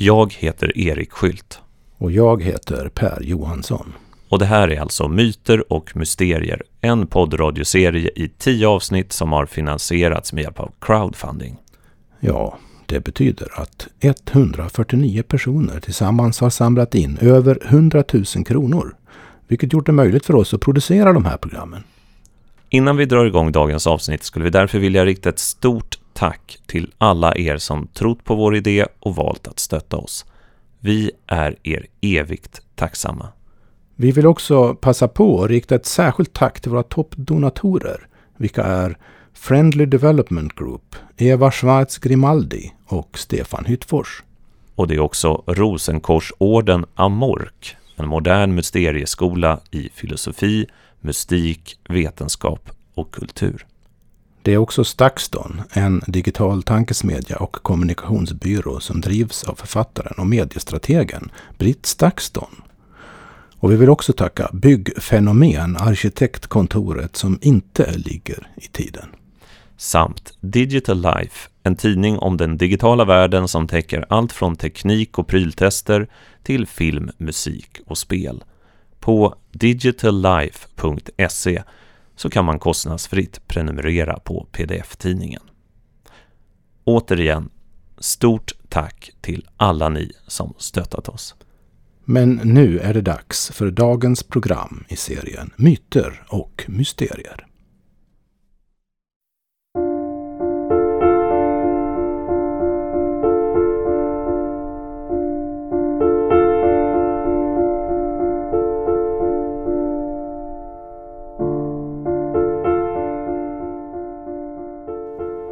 Jag heter Erik Skylt. Och jag heter Per Johansson. Och det här är alltså Myter och Mysterier, en poddradioserie i tio avsnitt som har finansierats med hjälp av crowdfunding. Ja, det betyder att 149 personer tillsammans har samlat in över 100 000 kronor. Vilket gjort det möjligt för oss att producera de här programmen. Innan vi drar igång dagens avsnitt skulle vi därför vilja rikta ett stort tack till alla er som trott på vår idé och valt att stötta oss. Vi är er evigt tacksamma. Vi vill också passa på att rikta ett särskilt tack till våra toppdonatorer, vilka är Friendly Development Group, Eva Schwarz Grimaldi och Stefan Hyttfors. Och det är också Rosenkorsorden Amork, en modern mysterieskola i filosofi, mystik, vetenskap och kultur. Det är också Stakston, en digital tankesmedja och kommunikationsbyrå som drivs av författaren och mediestrategen Britt Stakston. Och vi vill också tacka Byggfenomen, arkitektkontoret som inte ligger i tiden. Samt Digital Life, en tidning om den digitala världen som täcker allt från teknik och pryltester till film, musik och spel. På digitallife.se så kan man kostnadsfritt prenumerera på pdf-tidningen. Återigen, stort tack till alla ni som stöttat oss. Men nu är det dags för dagens program i serien Myter och mysterier.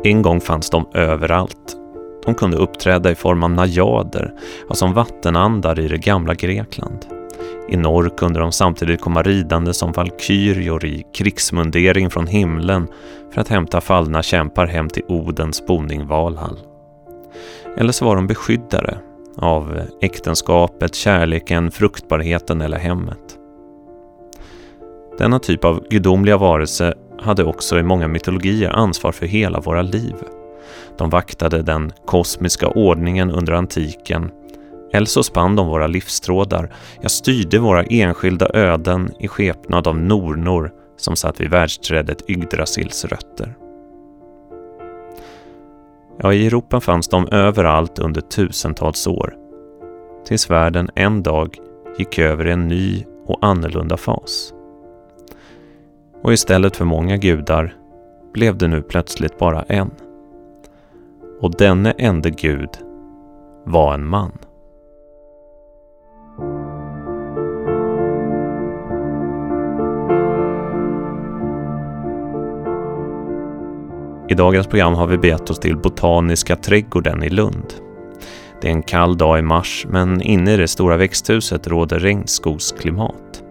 En gång fanns de överallt. De kunde uppträda i form av najader, alltså som vattenandar i det gamla Grekland. I norr kunde de samtidigt komma ridande som valkyrior i krigsmundering från himlen för att hämta fallna kämpar hem till Odens boning Valhall. Eller så var de beskyddare av äktenskapet, kärleken, fruktbarheten eller hemmet. Denna typ av gudomliga varelse hade också i många mytologier ansvar för hela våra liv. De vaktade den kosmiska ordningen under antiken, eller så spann de våra livstrådar, ja styrde våra enskilda öden i skepnad av nornor som satt vid världsträdet Yggdrasils rötter. Ja, i Europa fanns de överallt under tusentals år, tills världen en dag gick över i en ny och annorlunda fas. Och istället för många gudar blev det nu plötsligt bara en. Och denne ende gud var en man. I dagens program har vi begett oss till Botaniska trädgården i Lund. Det är en kall dag i mars men inne i det stora växthuset råder regnskogsklimat.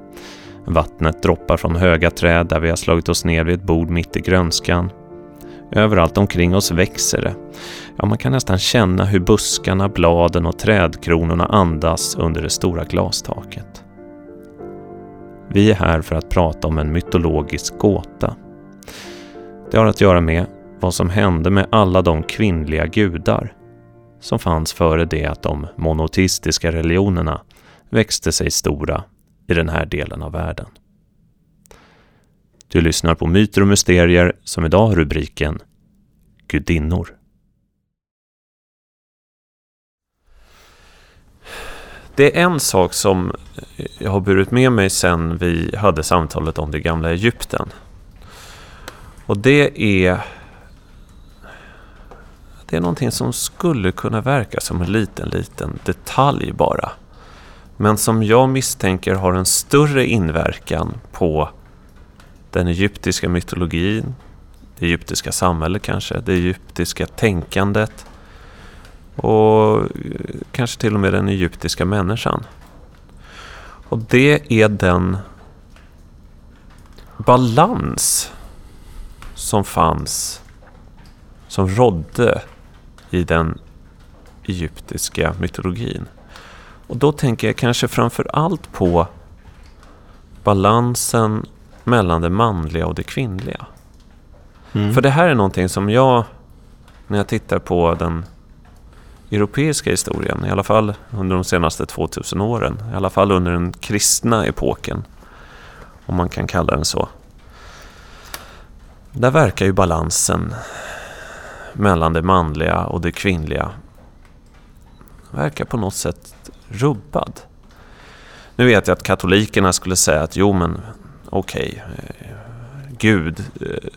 Vattnet droppar från höga träd där vi har slagit oss ner vid ett bord mitt i grönskan. Överallt omkring oss växer det. Ja, man kan nästan känna hur buskarna, bladen och trädkronorna andas under det stora glastaket. Vi är här för att prata om en mytologisk gåta. Det har att göra med vad som hände med alla de kvinnliga gudar som fanns före det att de monoteistiska religionerna växte sig stora i den här delen av världen. Du lyssnar på Myter och Mysterier som idag har rubriken Gudinnor. Det är en sak som jag har burit med mig sedan vi hade samtalet om det gamla Egypten. Och det är det är någonting som skulle kunna verka som en liten, liten detalj bara men som jag misstänker har en större inverkan på den egyptiska mytologin, det egyptiska samhället kanske, det egyptiska tänkandet och kanske till och med den egyptiska människan. Och det är den balans som fanns, som rådde i den egyptiska mytologin. Och då tänker jag kanske framför allt på balansen mellan det manliga och det kvinnliga. Mm. För det här är någonting som jag, när jag tittar på den europeiska historien, i alla fall under de senaste 2000 åren, i alla fall under den kristna epoken, om man kan kalla den så. Där verkar ju balansen mellan det manliga och det kvinnliga verkar på något sätt rubbad. Nu vet jag att katolikerna skulle säga att jo men okej, okay, Gud, eh,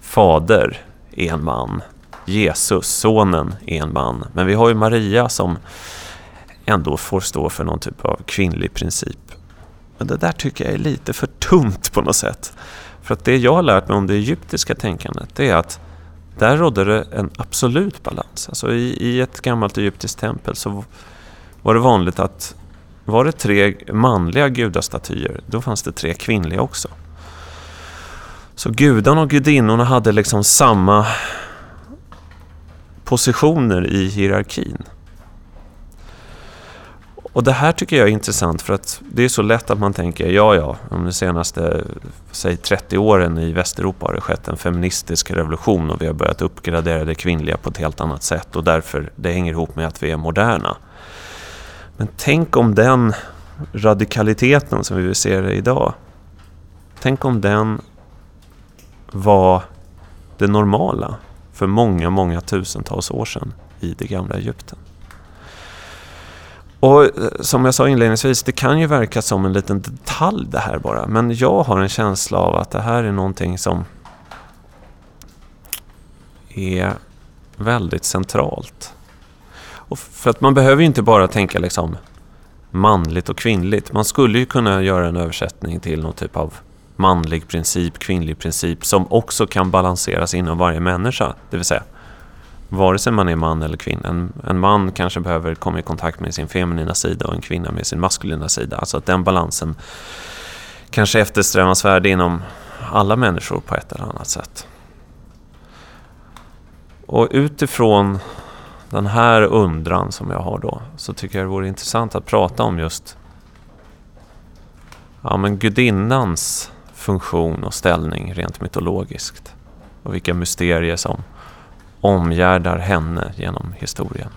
fader är en man. Jesus, sonen, är en man. Men vi har ju Maria som ändå får stå för någon typ av kvinnlig princip. Men det där tycker jag är lite för tunt på något sätt. För att det jag har lärt mig om det egyptiska tänkandet det är att där rådde det en absolut balans. Alltså i, i ett gammalt egyptiskt tempel så var det vanligt att var det tre manliga gudastatyer, då fanns det tre kvinnliga också. Så gudarna och gudinnorna hade liksom samma positioner i hierarkin. Och det här tycker jag är intressant för att det är så lätt att man tänker, ja ja, om de senaste säg 30 åren i Västeuropa har det skett en feministisk revolution och vi har börjat uppgradera det kvinnliga på ett helt annat sätt och därför det hänger ihop med att vi är moderna. Men tänk om den radikaliteten som vi ser idag, tänk om den var det normala för många, många tusentals år sedan i det gamla Egypten. Och eh, som jag sa inledningsvis, det kan ju verka som en liten detalj det här bara. Men jag har en känsla av att det här är någonting som är väldigt centralt. Och för att man behöver ju inte bara tänka liksom manligt och kvinnligt. Man skulle ju kunna göra en översättning till någon typ av manlig princip, kvinnlig princip som också kan balanseras inom varje människa. Det vill säga, vare sig man är man eller kvinna. En, en man kanske behöver komma i kontakt med sin feminina sida och en kvinna med sin maskulina sida. Alltså att den balansen kanske är eftersträvansvärd inom alla människor på ett eller annat sätt. Och utifrån den här undran som jag har då så tycker jag det vore intressant att prata om just ja, men gudinnans funktion och ställning rent mytologiskt. Och vilka mysterier som omgärdar henne genom historien.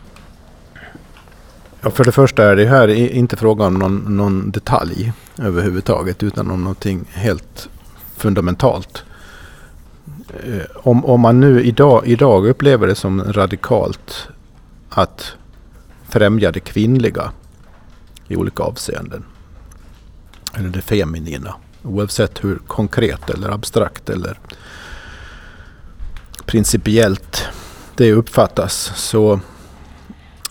Ja, för det första är det här inte fråga om någon, någon detalj överhuvudtaget utan om någonting helt fundamentalt. Eh, om, om man nu idag, idag upplever det som radikalt att främja det kvinnliga i olika avseenden. Eller det feminina. Oavsett hur konkret eller abstrakt eller principiellt det uppfattas. Så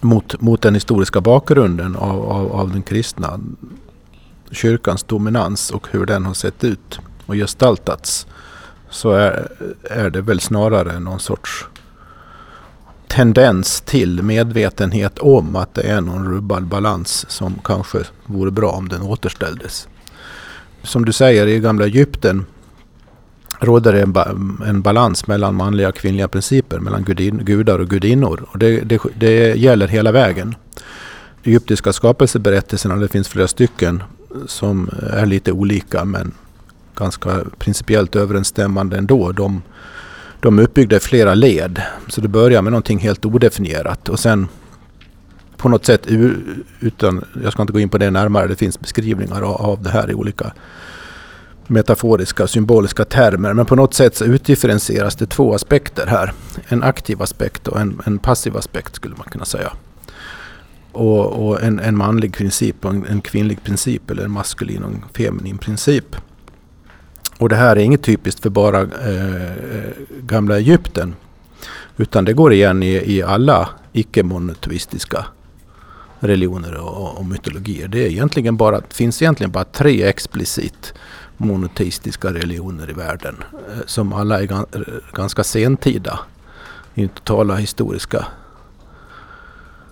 mot, mot den historiska bakgrunden av, av, av den kristna kyrkans dominans och hur den har sett ut och gestaltats så är, är det väl snarare någon sorts tendens till medvetenhet om att det är någon rubbad balans som kanske vore bra om den återställdes. Som du säger i gamla Egypten råder det en, ba en balans mellan manliga och kvinnliga principer, mellan gudin gudar och gudinnor. Och det, det, det gäller hela vägen. Egyptiska skapelseberättelserna, det finns flera stycken som är lite olika men ganska principiellt överensstämmande ändå. De, de är uppbyggda i flera led. Så det börjar med någonting helt odefinierat och sen på något sätt utan, jag ska inte gå in på det närmare, det finns beskrivningar av det här i olika metaforiska, symboliska termer. Men på något sätt så utdifferentieras det två aspekter här. En aktiv aspekt och en, en passiv aspekt skulle man kunna säga. Och, och en, en, manlig princip och en, en, kvinnlig princip eller en maskulin och en feminin princip. Och det här är inget typiskt för bara eh, eh gamla Egypten. Utan det går igen i, i alla icke-monoteistiska religioner och, och, mytologier. Det är egentligen bara, finns egentligen bara tre explicit monoteistiska religioner i världen. Eh, som alla är eh, ganska sentida i det totala historiska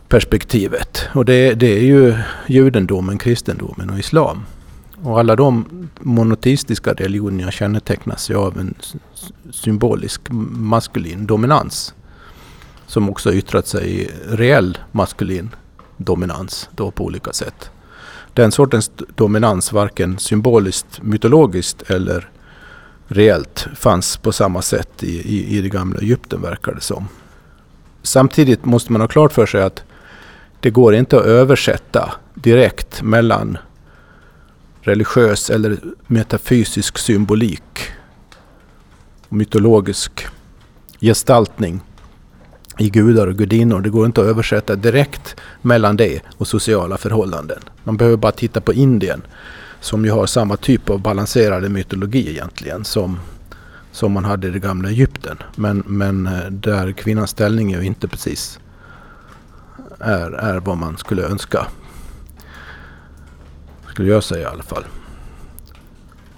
perspektivet. Och det, det är ju judendomen, kristendomen och islam. Och alla de monoteistiska religionerna kännetecknas ju av en symbolisk maskulin dominans. Som också yttrat sig i reell maskulin dominans då på olika sätt. Den sortens dominans, varken symboliskt, mytologiskt eller reellt, fanns på samma sätt i, i, i det gamla Egypten verkar det som. samtidigt måste man ha klart för sig att det går inte att översätta direkt mellan religiös eller metafysisk symbolik och mytologisk gestaltning i gudar och gudinnor. Det går inte att översätta direkt mellan det och sociala förhållanden. Man behöver bara titta på Indien som ju har samma typ av balanserade mytologi egentligen som, som man hade i det gamla Egypten. Men, men eh, där kvinnans ställning ju inte precis är, är vad man skulle önska. Skulle jag säga i alla fall.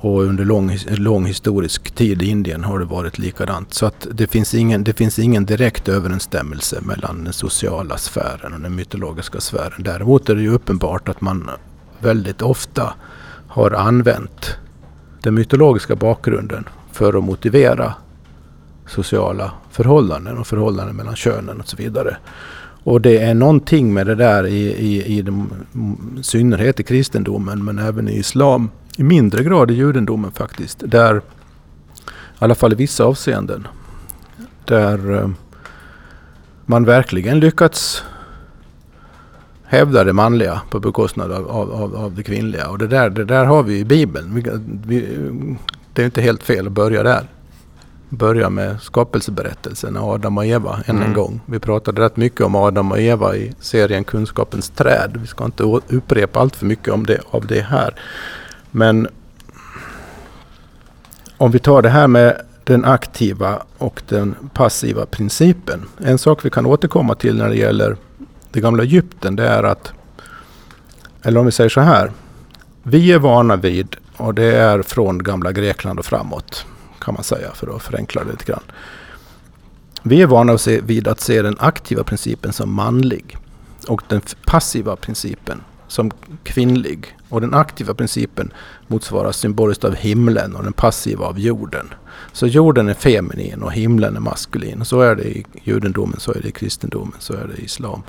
Och under lång, lång historisk tid i Indien har det varit likadant. Så att det finns, ingen, det finns ingen direkt överensstämmelse mellan den sociala sfären och den mytologiska sfären. Däremot är det ju uppenbart att man väldigt ofta har använt den mytologiska bakgrunden för att motivera sociala förhållanden och förhållanden mellan könen och så vidare. Och det är någonting med det där i, i, i de, synnerhet i kristendomen men även i islam i mindre grad i judendomen faktiskt. Där, i alla fall i vissa avseenden, där eh, man verkligen lyckats hävda det manliga på bekostnad av, av, av det kvinnliga. Och det där, det där har vi i Bibeln. Vi, vi, det är inte helt fel att börja där. Börja med skapelseberättelsen, Adam och Eva, än mm. en gång. Vi pratade rätt mycket om Adam och Eva i serien Kunskapens träd. Vi ska inte upprepa allt för mycket om det, av det här. Men om vi tar det här med den aktiva och den passiva principen. En sak vi kan återkomma till när det gäller det gamla Egypten det är att, eller om vi säger så här. Vi är vana vid, och det är från gamla Grekland och framåt kan man säga för att förenkla det lite grann. Vi är vana vid att se den aktiva principen som manlig och den passiva principen som kvinnlig. Och den aktiva principen motsvaras symboliskt av himlen och den passiva av jorden. Så jorden är feminin och himlen är maskulin. Så är det i judendomen, så är det i kristendomen, så är det i islam.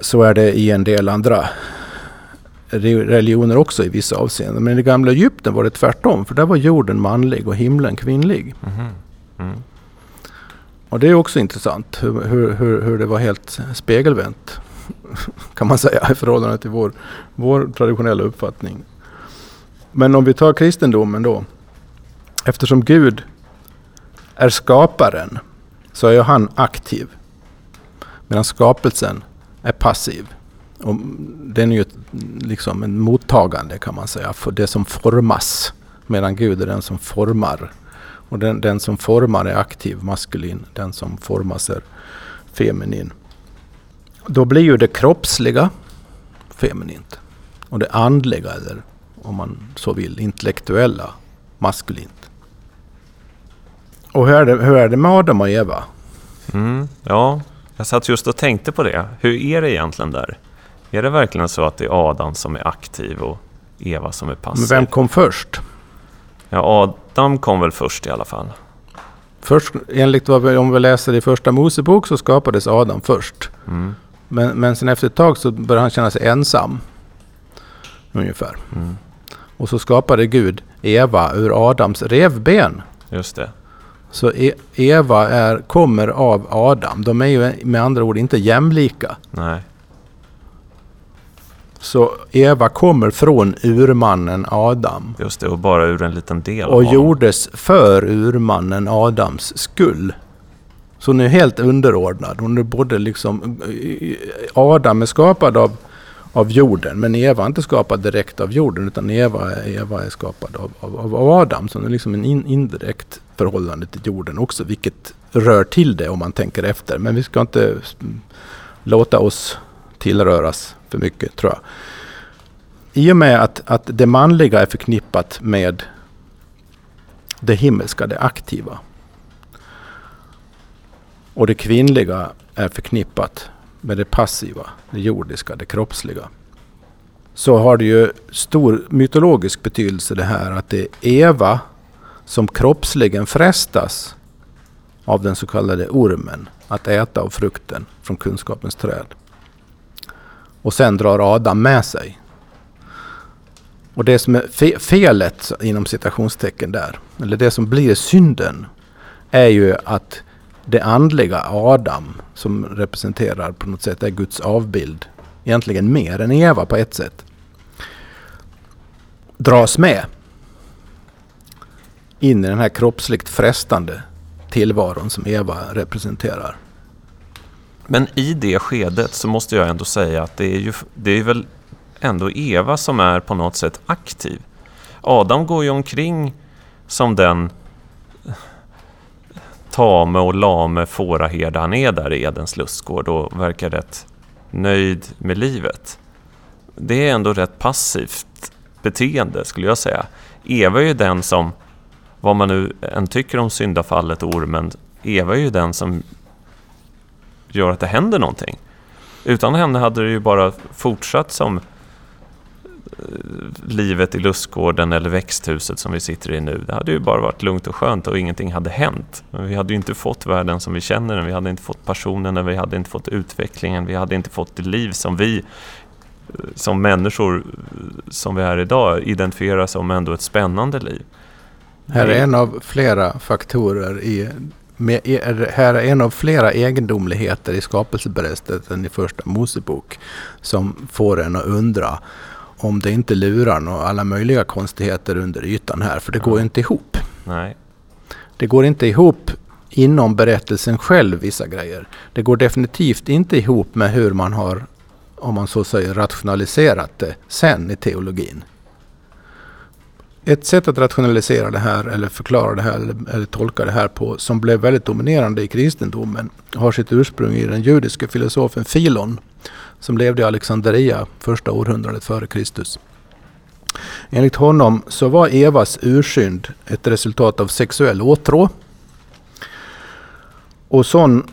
Så är det i en del andra religioner också i vissa avseenden. Men i det gamla Egypten var det tvärtom. För där var jorden manlig och himlen kvinnlig. Mm. Mm. Och det är också intressant hur, hur, hur det var helt spegelvänt kan man säga i förhållande till vår, vår traditionella uppfattning. Men om vi tar kristendomen då. Eftersom Gud är skaparen så är han aktiv. Medan skapelsen är passiv. Och den är ju liksom en mottagande kan man säga för det som formas. Medan Gud är den som formar. Och den, den som formar är aktiv, maskulin. Den som formas är feminin. Då blir ju det kroppsliga feminint. Och det andliga, eller om man så vill, intellektuella maskulint. Och hur är det, hur är det med Adam och Eva? Mm, ja, jag satt just och tänkte på det. Hur är det egentligen där? Är det verkligen så att det är Adam som är aktiv och Eva som är passiv? Men vem kom först? Ja, Adam kom väl först i alla fall. Först, enligt vad vi, om vi läser i första Mosebok så skapades Adam först. Mm. Men, men sen efter ett tag så började han känna sig ensam. Ungefär. Mm. Och så skapade Gud Eva ur Adams revben. Just det. Så e Eva är, kommer av Adam. De är ju med andra ord inte jämlika. Nej. Så Eva kommer från urmannen Adam. Just det, och bara ur en liten del Och gjordes för urmannen Adams skull. Så hon är helt underordnad. Hon är både liksom... Adam är skapad av, av jorden, men Eva är inte skapad direkt av jorden, utan Eva, Eva är skapad av, av, av Adam. Så hon är liksom en in, indirekt förhållande till jorden också, vilket rör till det om man tänker efter. Men vi ska inte låta oss tillröras för mycket, tror jag. I och med att, att det manliga är förknippat med det himmelska, det aktiva, och det kvinnliga är förknippat med det passiva, det jordiska, det kroppsliga. Så har det ju stor mytologisk betydelse det här att det är Eva som kroppsligen frestas av den så kallade ormen att äta av frukten från kunskapens träd. Och sen drar Adam med sig. Och det som är felet inom citationstecken där, eller det som blir synden, är ju att det andliga Adam som representerar på något sätt är Guds avbild. Egentligen mer än Eva på ett sätt. Dras med in i den här kroppsligt frestande tillvaron som Eva representerar. Men i det skedet så måste jag ändå säga att det är ju det är väl ändå Eva som är på något sätt aktiv. Adam går ju omkring som den tame och lame fåraherde han är där i Edens lustgård och verkar rätt nöjd med livet. Det är ändå rätt passivt beteende skulle jag säga. Eva är ju den som, vad man nu än tycker om syndafallet och ormen, Eva är ju den som gör att det händer någonting. Utan henne hade det ju bara fortsatt som livet i lustgården eller växthuset som vi sitter i nu. Det hade ju bara varit lugnt och skönt och ingenting hade hänt. Men vi hade ju inte fått världen som vi känner den, vi hade inte fått passionen, vi hade inte fått utvecklingen, vi hade inte fått det liv som vi som människor som vi är idag identifierar som ändå ett spännande liv. Här är en av flera faktorer i med, här är en av flera egendomligheter i skapelseberättelsen i första Mosebok som får en att undra om det inte lurar några alla möjliga konstigheter under ytan här, för det går inte ihop. Nej. Det går inte ihop inom berättelsen själv, vissa grejer. Det går definitivt inte ihop med hur man har, om man så säger, rationaliserat det sen i teologin. Ett sätt att rationalisera det här eller förklara det här eller, eller, tolka det här på som blev väldigt dominerande i kristendomen har sitt ursprung i den judiske filosofen Filon som levde i Alexandria första århundradet före Kristus. Enligt honom så var Evas ursynd ett resultat av sexuell åtrå. Och sån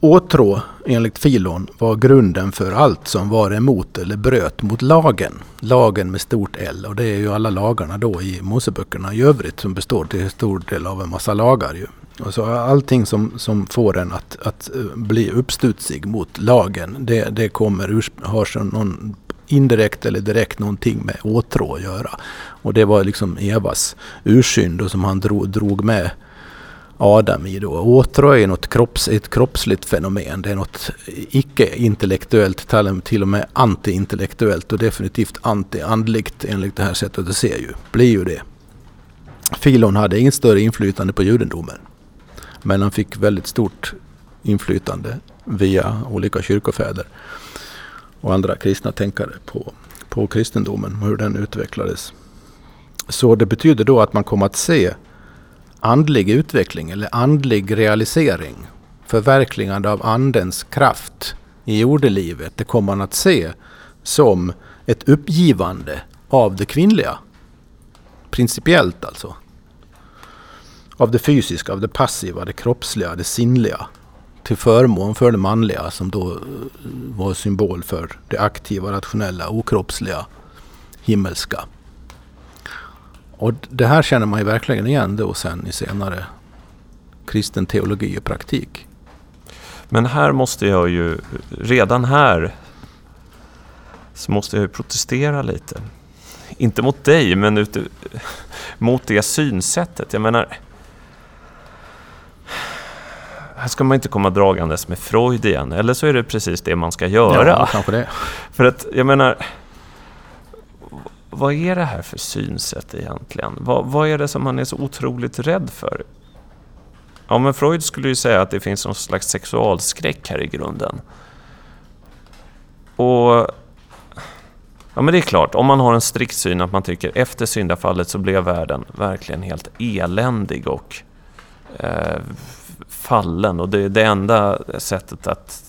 åtrå, enligt Filon, var grunden för allt som var emot eller bröt mot lagen. Lagen med stort L. Och det är ju alla lagarna då i Moseböckerna i övrigt som består till stor del av en massa lagar. Ju. Alltså allting som, som får en att, att eh, bli uppstudsig mot lagen, det, det kommer har så någon indirekt eller direkt någonting med åtrå att göra. Och det var liksom Evas ursynd som han drog, drog med Adam i då. Åtrå är något kropps, ett kroppsligt fenomen. Det är något icke-intellektuellt, till och med anti-intellektuellt och definitivt anti-andligt enligt det här sättet att se ju. Blir ju det. Filon hade inget större inflytande på judendomen. Men han fick väldigt stort inflytande via olika kyrkofäder och andra kristna tänkare på, på kristendomen och hur den utvecklades. Så det betyder då att man kommer att se andlig utveckling eller andlig realisering, förverkligande av andens kraft i jordelivet, det kommer man att se som ett uppgivande av det kvinnliga. Principiellt alltså av det fysiska, av det passiva, det kroppsliga, det sinnliga till förmån för det manliga som då eh, var symbol för det aktiva, rationella, okroppsliga, himmelska. Och det här känner man ju verkligen igen då sen i senare kristen teologi och praktik. Men här måste jag ju, redan här så måste jag ju protestera lite. Inte mot dig, men ute, mot det synsättet. Jag menar, här ska man inte komma dragandes med Freud igen, eller så är det precis det man ska göra. Ja, kanske det. För att, jag menar, vad är det här för synsätt egentligen? Vad, vad är det som man är så otroligt rädd för? Ja, men Freud skulle ju säga att det finns någon slags sexualskräck här i grunden. Och... Ja, men det är klart, om man har en strikt syn att man tycker efter syndafallet så blev världen verkligen helt eländig och eh, fallen och det, det enda sättet att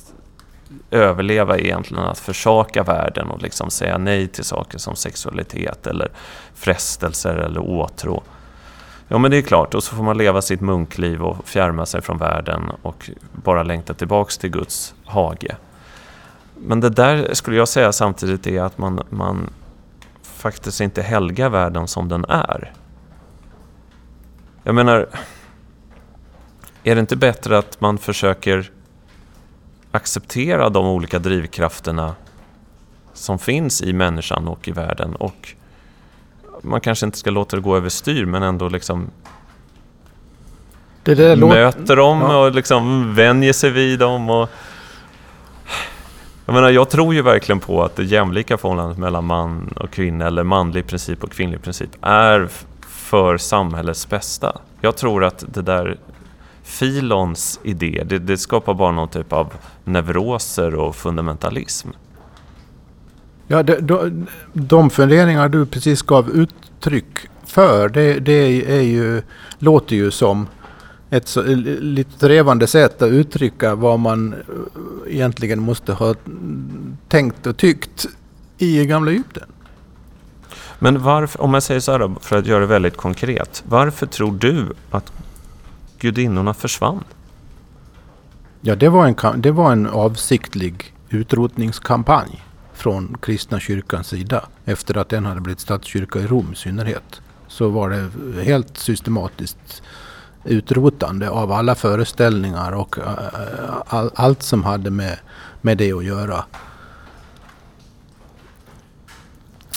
överleva är egentligen att försaka världen och liksom säga nej till saker som sexualitet eller frestelser eller åtrå. Ja men det är klart, och så får man leva sitt munkliv och fjärma sig från världen och bara längta tillbaks till Guds hage. Men det där skulle jag säga samtidigt är att man, man faktiskt inte helgar världen som den är. Jag menar, är det inte bättre att man försöker acceptera de olika drivkrafterna som finns i människan och i världen och man kanske inte ska låta det gå överstyr men ändå liksom det där möter dem ja. och liksom vänjer sig vid dem. Och... Jag menar, jag tror ju verkligen på att det jämlika förhållandet mellan man och kvinna, eller manlig princip och kvinnlig princip, är för samhällets bästa. Jag tror att det där Filons idé, det, det skapar bara någon typ av neuroser och fundamentalism. Ja, de, de, de funderingar du precis gav uttryck för, det, det är ju, låter ju som ett så, lite trevande sätt att uttrycka vad man eh, egentligen måste ha tänkt och tyckt i gamla Egypten. Men varför, om jag säger så här för att göra det väldigt konkret. Varför tror du att gudinnorna försvann? Ja, det var en, det var en avsiktlig utrotningskampanj från kristna kyrkans sida. Efter att den hade blivit statskyrka i Rom i synnerhet. Så var det helt systematiskt utrotande av alla föreställningar och eh, eh, all, allt som hade med, med det att göra.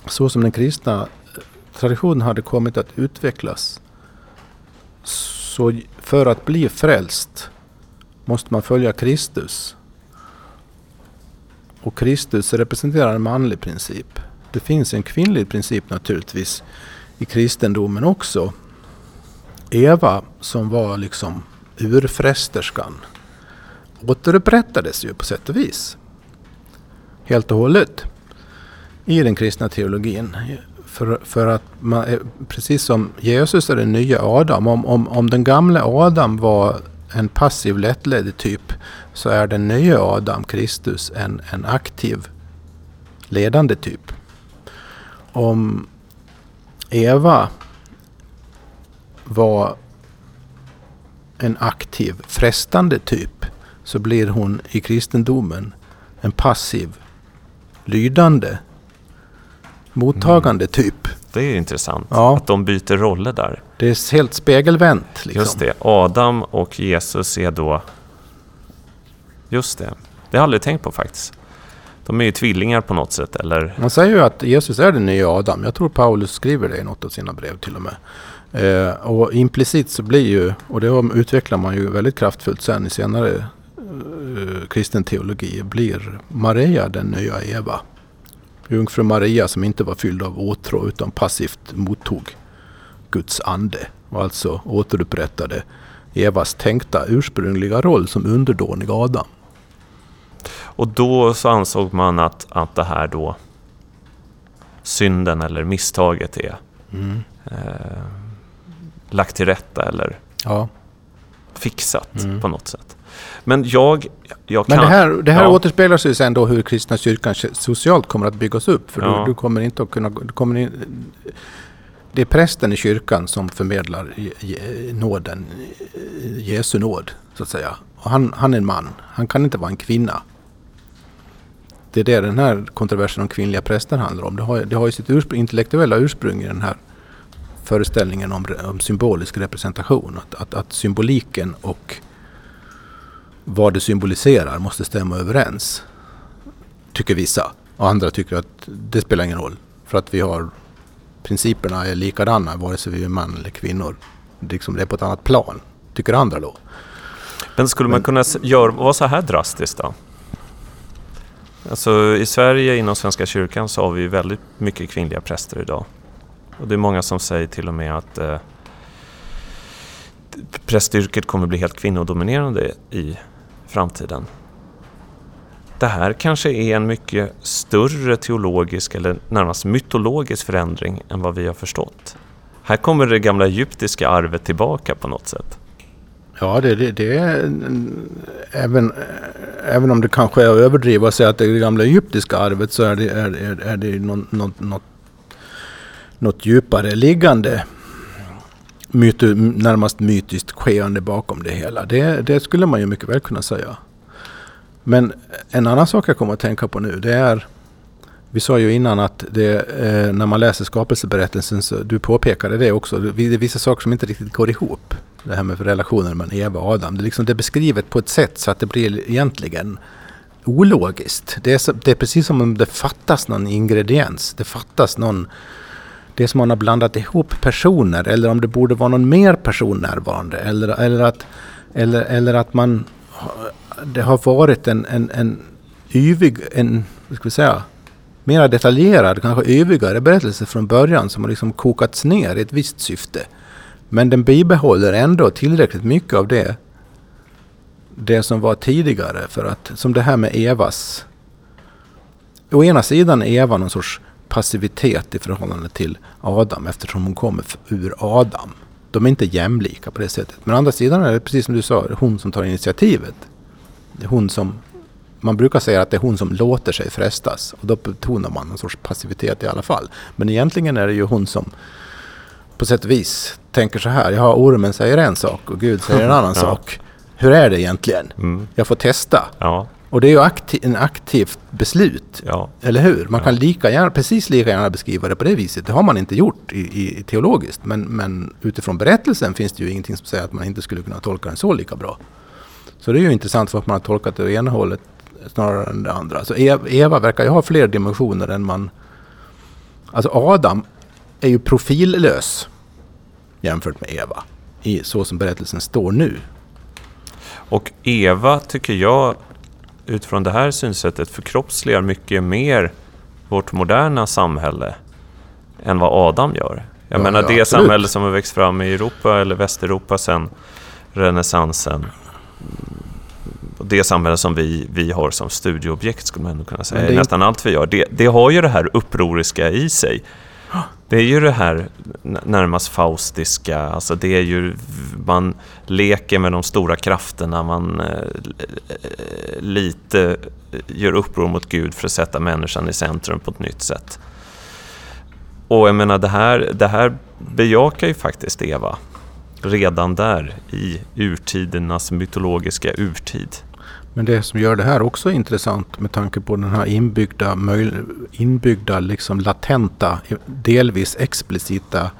Så som den kristna traditionen hade kommit att utvecklas. Så för att bli frälst måste man följa Kristus. Och Kristus representerar en manlig princip. Det finns en kvinnlig princip naturligtvis i kristendomen också. Eva som var liksom urfrästerskan återupprättades ju på sätt och vis. Helt och hållet i den kristna teologin. För, för att man, eh, precis som Jesus är den nya Adam, om, om, om den gamla Adam var en passiv lättledd typ så är den nya Adam, Kristus, en, en aktiv ledande typ. Om Eva var en aktiv frestande typ så blir hon i kristendomen en passiv lydande mottagande mm. typ. Det är intressant ja. att de byter roller där. Det är helt spegelvänt. Liksom. Just det. Adam och Jesus är då... Just det. Det har jag aldrig tänkt på faktiskt. De är ju tvillingar på något sätt, eller? Man säger ju att Jesus är den nya Adam. Jag tror Paulus skriver det i något av sina brev till och med. Eh, och implicit så blir ju, och det utvecklar man ju väldigt kraftfullt sen i senare eh, kristen teologi, blir Maria den nya Eva. Jungfru Maria som inte var fylld av åtrå utan passivt mottog Guds ande och alltså återupprättade Evas tänkta ursprungliga roll som underdånig Adam. Och då så ansåg man att, att det här då synden eller misstaget är mm. eh, lagt till rätta eller ja. fixat mm. på något sätt. Men jag, jag kan... Men det här, det här ja. återspeglar sig sen då hur kristna kyrkan socialt kommer att byggas upp. För ja. du, du, kommer inte att kunna... Du kommer in, det är prästen i kyrkan som förmedlar nåden, Jesu nåd, så att säga. Och han, han är en man, han kan inte vara en kvinna. Det är det den här kontroversen om kvinnliga präster handlar om. Det har, det har ju sitt ursprung, intellektuella ursprung i den här föreställningen om, om symbolisk representation. Att, att, att symboliken och vad det symboliserar måste stämma överens. Tycker vissa. Och andra tycker att det spelar ingen roll. För att vi har principerna är likadana vare sig vi är man eller kvinnor. Det, liksom, det är på ett annat plan. Tycker andra då. Men skulle man kunna göra, vara så här drastiskt då? Alltså i Sverige inom Svenska kyrkan så har vi väldigt mycket kvinnliga präster idag. Och det är många som säger till och med att eh, prästyrket kommer bli helt kvinnodominerande i framtiden. Det här kanske är en mycket större teologisk eller närmast mytologisk förändring än vad vi har förstått. Här kommer det gamla egyptiska arvet tillbaka på något sätt. Ja, det, det, det är även, även om det kanske är att överdriva att säga att det är det gamla egyptiska arvet så är det, är, är, är det något, något, något, något djupare liggande myto, närmast mytiskt skeende bakom det hela. Det, det, skulle man ju mycket väl kunna säga. Men en annan sak jag kommer att tänka på nu det är vi sa ju innan att det, eh, när man läser skapelseberättelsen, så, du påpekade det också, det är vissa saker som inte riktigt går ihop. Det här med relationen mellan Eva och Adam. Det är, liksom, det är beskrivet på ett sätt så att det blir egentligen ologiskt. Det är, det är precis som om det fattas någon ingrediens. Det fattas någon det är som man har blandat ihop personer eller om det borde vara någon mer person närvarande. Eller, eller, att, eller, eller att man det har varit en, en, en yvig, en, vad ska vi säga, mera detaljerad, kanske yvigare berättelse från början som har liksom kokats ner i ett visst syfte. Men den bibehåller ändå tillräckligt mycket av det, det som var tidigare. För att, som det här med Evas... Å ena sidan är Eva någon sorts passivitet i förhållande till Adam eftersom hon kommer ur Adam. De är inte jämlika på det sättet. Men å andra sidan är det precis som du sa, hon som tar initiativet. Det är hon som man brukar säga att det är hon som låter sig frestas. Och då betonar man någon sorts passivitet i alla fall. Men egentligen är det ju hon som på sätt och vis tänker så här. Ja, ormen säger en sak och Gud säger en annan ja. sak. Hur är det egentligen? Mm. Jag får testa. Ja. Och det är ju aktiv, en aktivt beslut. Ja. Eller hur? Man kan lika gärna, precis lika gärna beskriva det på det viset. Det har man inte gjort i, i, teologiskt. Men, men utifrån berättelsen finns det ju ingenting som säger att man inte skulle kunna tolka den så lika bra. Så det är ju intressant för att man har tolkat det åt ena hållet snarare än det andra. Så Eva verkar ju ha fler dimensioner än man... Alltså Adam är ju profillös jämfört med Eva. I, så som berättelsen står nu. Och Eva tycker jag utifrån det här synsättet förkroppsligar mycket mer vårt moderna samhälle än vad Adam gör. Jag ja, menar ja, det absolut. samhälle som har växt fram i Europa eller Västeuropa sedan renässansen det samhälle som vi, vi har som studieobjekt, skulle man ändå kunna säga, det... nästan allt vi gör, det, det har ju det här upproriska i sig. Det är ju det här närmast faustiska, alltså det är ju, man leker med de stora krafterna, man eh, eh lite eh, gör uppror mot Gud för att sätta människan i centrum på ett nytt sätt. Och jag menar, det här, det här bejakar ju faktiskt Eva redan där i urtidernas mytologiska urtid. Men det som gör det här också intressant med tanke på den här inbyggda, inbyggda liksom latenta, delvis explicita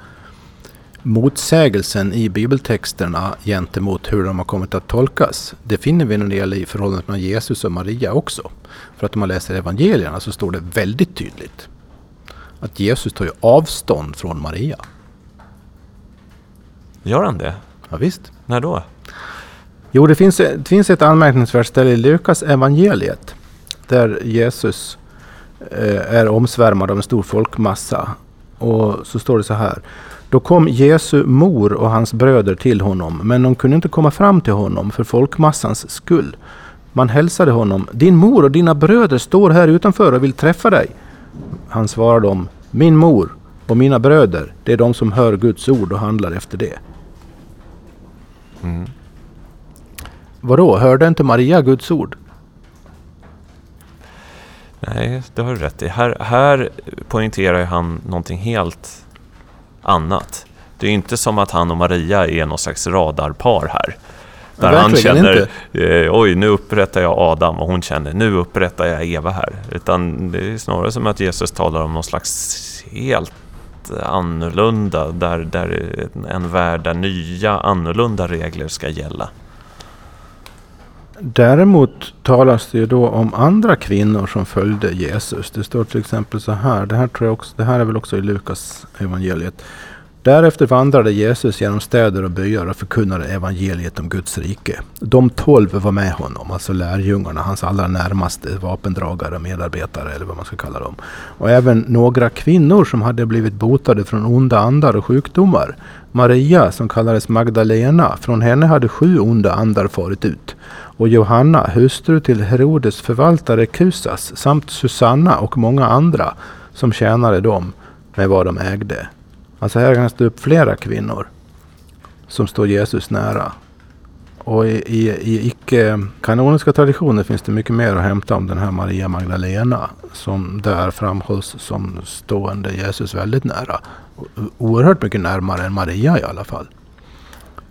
motsägelsen i bibeltexterna gentemot hur de har kommit att tolkas. Det finner vi när det gäller förhållandet mellan Jesus och Maria också. För att om man läser evangelierna så står det väldigt tydligt att Jesus tar ju avstånd från Maria. Gör han det? Ja, visst. När då? Jo, det finns, det finns ett anmärkningsvärt ställe i Lukas evangeliet där Jesus eh, är omsvärmad av en stor folkmassa. Och så står det så här. Då kom Jesu mor och hans bröder till honom, men de kunde inte komma fram till honom för folkmassans skull. Man hälsade honom. Din mor och dina bröder står här utanför och vill träffa dig. Han svarade dem. Min mor och mina bröder, det är de som hör Guds ord och handlar efter det. Mm. Vadå, hörde inte Maria Guds ord? Nej, det har du rätt i. Här, här poängterar han någonting helt annat. Det är inte som att han och Maria är någon slags radarpar här. Där Verkligen han känner, eh, oj nu upprättar jag Adam och hon känner, nu upprättar jag Eva här. Utan det är snarare som att Jesus talar om någon slags helt annorlunda, där, där en värld där nya annorlunda regler ska gälla. Däremot talas det ju då om andra kvinnor som följde Jesus. Det står till exempel så här. Det här, tror jag också, det här är väl också i Lukas evangeliet. Därefter vandrade Jesus genom städer och byar och förkunnade evangeliet om Guds rike. De tolv var med honom, alltså lärjungarna, hans allra närmaste vapendragare och medarbetare eller vad man ska kalla dem. Och även några kvinnor som hade blivit botade från onda andar och sjukdomar. Maria, som kallades Magdalena, från henne hade sju onda andar farit ut. Och Johanna, hustru till Herodes förvaltare Kusas, samt Susanna och många andra som tjänade dem med vad de ägde. Alltså här kan det upp flera kvinnor som står Jesus nära. Och i, i, i icke-kanoniska traditioner finns det mycket mer att hämta om den här Maria Magdalena. Som där framhålls som stående Jesus väldigt nära. Oerhört mycket närmare än Maria i alla fall.